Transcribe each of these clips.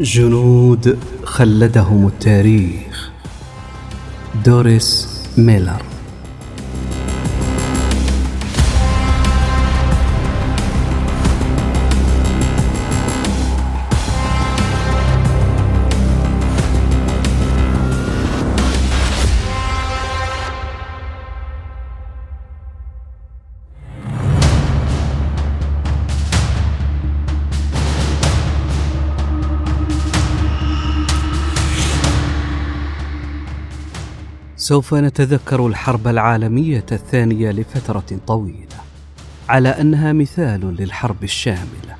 جنود خلدهم التاريخ. دوريس ميلر. سوف نتذكر الحرب العالمية الثانية لفترة طويلة على أنها مثال للحرب الشاملة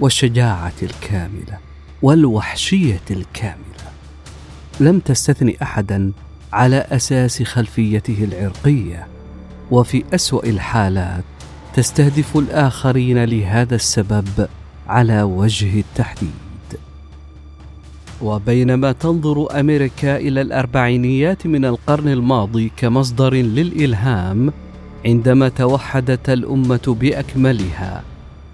والشجاعة الكاملة والوحشية الكاملة. لم تستثني احدا على أساس خلفيته العرقية وفي أسوأ الحالات تستهدف الآخرين لهذا السبب على وجه التحديد. وبينما تنظر أمريكا إلى الأربعينيات من القرن الماضي كمصدر للإلهام عندما توحدت الأمة بأكملها.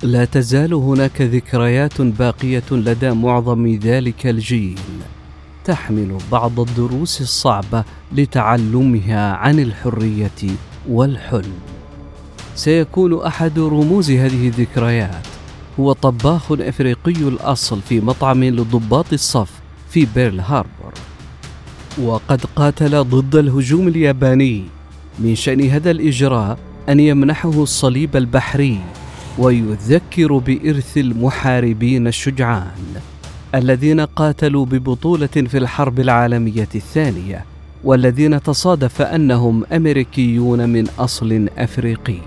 لا تزال هناك ذكريات باقية لدى معظم ذلك الجيل. تحمل بعض الدروس الصعبة لتعلمها عن الحرية والحلم. سيكون أحد رموز هذه الذكريات. هو طباخ أفريقي الأصل في مطعم لضباط الصف. في بيرل هاربور. وقد قاتل ضد الهجوم الياباني من شأن هذا الإجراء أن يمنحه الصليب البحري ويذكر بإرث المحاربين الشجعان الذين قاتلوا ببطولة في الحرب العالمية الثانية والذين تصادف أنهم أمريكيون من أصل أفريقي.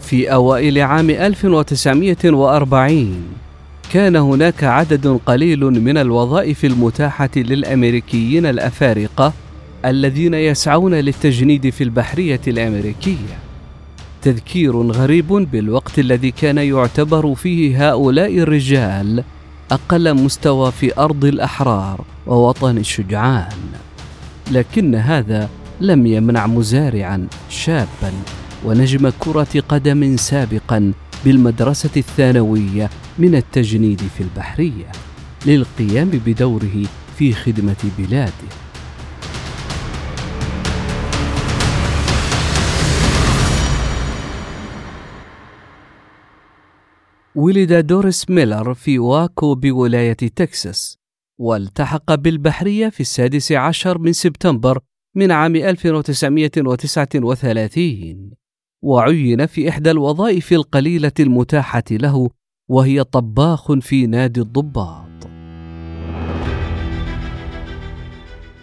في أوائل عام 1940 كان هناك عدد قليل من الوظائف المتاحة للأمريكيين الأفارقة الذين يسعون للتجنيد في البحرية الأمريكية. تذكير غريب بالوقت الذي كان يعتبر فيه هؤلاء الرجال أقل مستوى في أرض الأحرار ووطن الشجعان. لكن هذا لم يمنع مزارعا شابا ونجم كرة قدم سابقا بالمدرسة الثانوية من التجنيد في البحرية للقيام بدوره في خدمة بلاده. ولد دوريس ميلر في واكو بولاية تكساس والتحق بالبحرية في السادس عشر من سبتمبر من عام 1939 وعين في إحدى الوظائف القليلة المتاحة له وهي طباخ في نادي الضباط.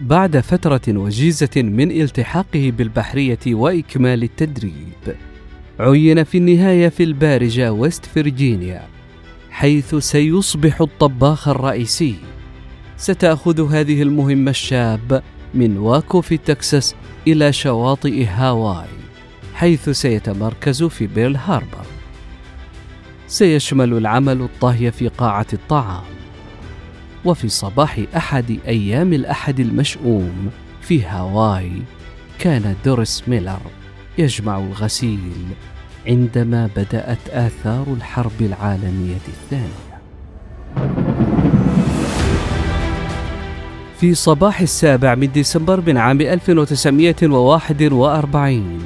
بعد فترة وجيزة من التحاقه بالبحرية وإكمال التدريب، عين في النهاية في البارجة ويست فرجينيا، حيث سيصبح الطباخ الرئيسي. ستأخذ هذه المهمة الشاب من واكو في تكساس إلى شواطئ هاواي. حيث سيتمركز في بيرل هاربر سيشمل العمل الطهي في قاعة الطعام وفي صباح أحد أيام الأحد المشؤوم في هاواي كان دوريس ميلر يجمع الغسيل عندما بدأت آثار الحرب العالمية الثانية. في صباح السابع من ديسمبر من عام 1941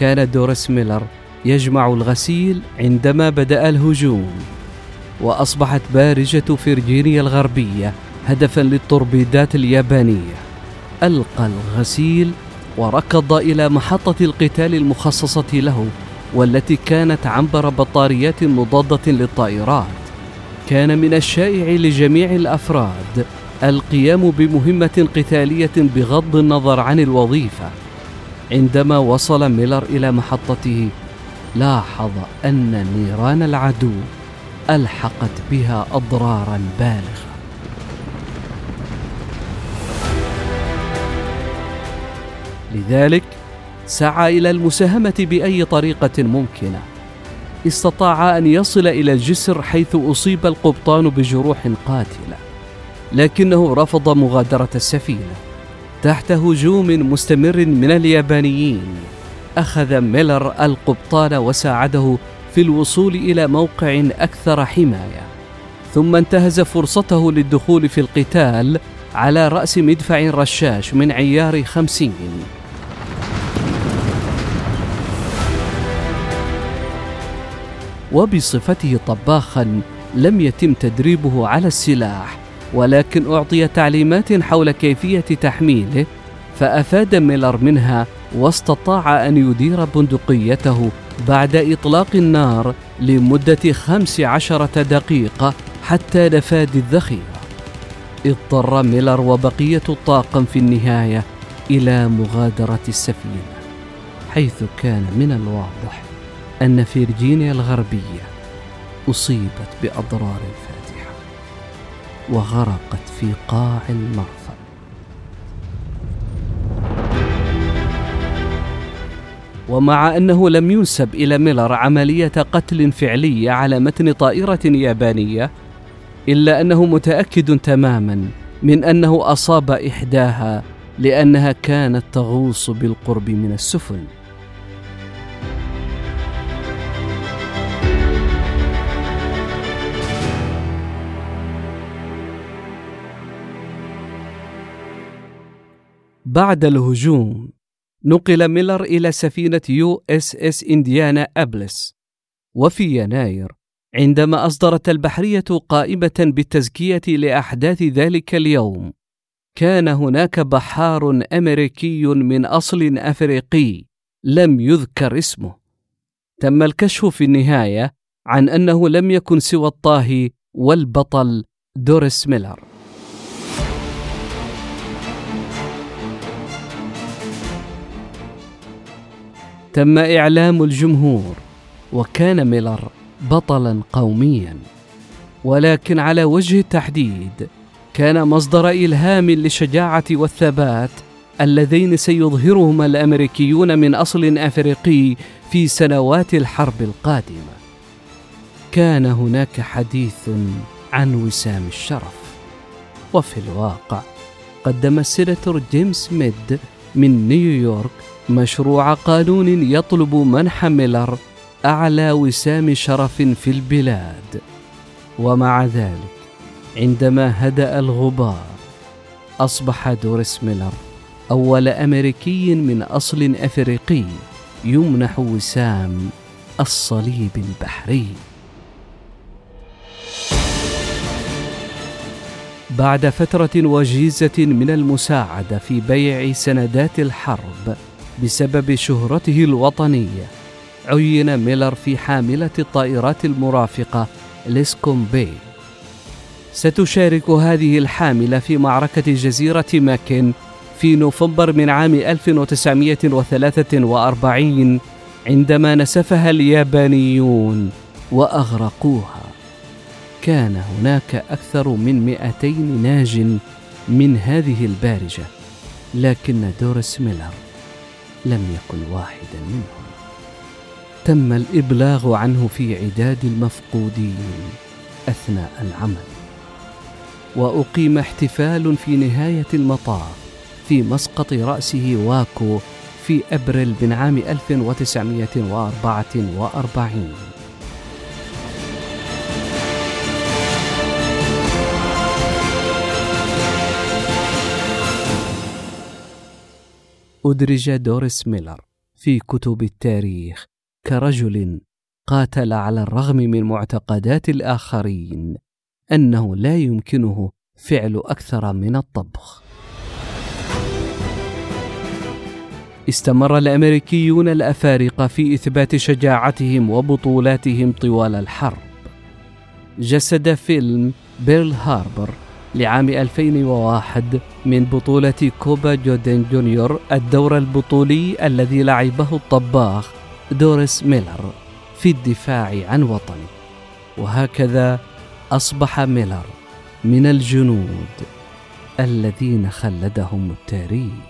كان دوريس ميلر يجمع الغسيل عندما بدأ الهجوم وأصبحت بارجة فيرجينيا الغربية هدفا للتوربيدات اليابانية. ألقى الغسيل وركض إلى محطة القتال المخصصة له والتي كانت عنبر بطاريات مضادة للطائرات. كان من الشائع لجميع الأفراد القيام بمهمة قتالية بغض النظر عن الوظيفة. عندما وصل ميلر إلى محطته لاحظ أن نيران العدو ألحقت بها أضرارا بالغة. لذلك سعى إلى المساهمة بأي طريقة ممكنة. استطاع أن يصل إلى الجسر حيث أصيب القبطان بجروح قاتلة لكنه رفض مغادرة السفينة. تحت هجوم مستمر من اليابانيين. أخذ ميلر القبطان وساعده في الوصول إلى موقع أكثر حماية. ثم انتهز فرصته للدخول في القتال على رأس مدفع رشاش من عيار خمسين. وبصفته طباخا لم يتم تدريبه على السلاح ولكن أعطي تعليمات حول كيفية تحميله فأفاد ميلر منها واستطاع أن يدير بندقيته بعد إطلاق النار لمدة خمس عشرة دقيقة حتى نفاد الذخيرة. اضطر ميلر وبقية الطاقم في النهاية إلى مغادرة السفينة حيث كان من الواضح أن فيرجينيا الغربية أصيبت بأضرار فادحة وغرقت في قاع المرفأ ومع أنه لم ينسب إلى ميلر عملية قتل فعلية على متن طائرة يابانية إلا أنه متأكد تماما من أنه أصاب إحداها لأنها كانت تغوص بالقرب من السفن. بعد الهجوم. نقل ميلر إلى سفينة يو إس إس إنديانابوليس. وفي يناير عندما أصدرت البحرية قائمة بالتزكية لأحداث ذلك اليوم كان هناك بحار أمريكي من أصل أفريقي لم يذكر اسمه. تم الكشف في النهاية عن أنه لم يكن سوى الطاهي والبطل دوريس ميلر. تم إعلام الجمهور وكان ميلر بطلا قوميا. ولكن على وجه التحديد كان مصدر إلهام للشجاعة والثبات اللذين سيظهرهما الأمريكيون من أصل أفريقي في سنوات الحرب القادمة. كان هناك حديث عن وسام الشرف. وفي الواقع قدم السيناتور جيمس ميد من نيويورك مشروع قانون يطلب منح ميلر أعلى وسام شرف في البلاد. ومع ذلك عندما هدأ الغبار أصبح دوريس ميلر أول أمريكي من أصل أفريقي يمنح وسام الصليب البحري. بعد فترة وجيزة من المساعدة في بيع سندات الحرب بسبب شهرته الوطنية عين ميلر في حاملة الطائرات المرافقة ليسكوم بي ستشارك هذه الحاملة في معركة جزيرة ماكن في نوفمبر من عام 1943 عندما نسفها اليابانيون وأغرقوها. كان هناك أكثر من 200 ناج من هذه البارجة لكن دوريس ميلر لم يكن واحدا منهم. تم الإبلاغ عنه في عداد المفقودين أثناء العمل. وأقيم احتفال في نهاية المطاف في مسقط رأسه واكو في أبريل من عام 1944 أدرج دوريس ميلر في كتب التاريخ كرجل قاتل على الرغم من معتقدات الآخرين أنه لا يمكنه فعل أكثر من الطبخ. استمر الأمريكيون الأفارقة في إثبات شجاعتهم وبطولاتهم طوال الحرب. جسد فيلم بيرل هاربر لعام 2001 من بطولة كوبا جودن جونيور الدور البطولي الذي لعبه الطباخ دوريس ميلر في الدفاع عن وطنه. وهكذا أصبح ميلر من الجنود الذين خلدهم التاريخ.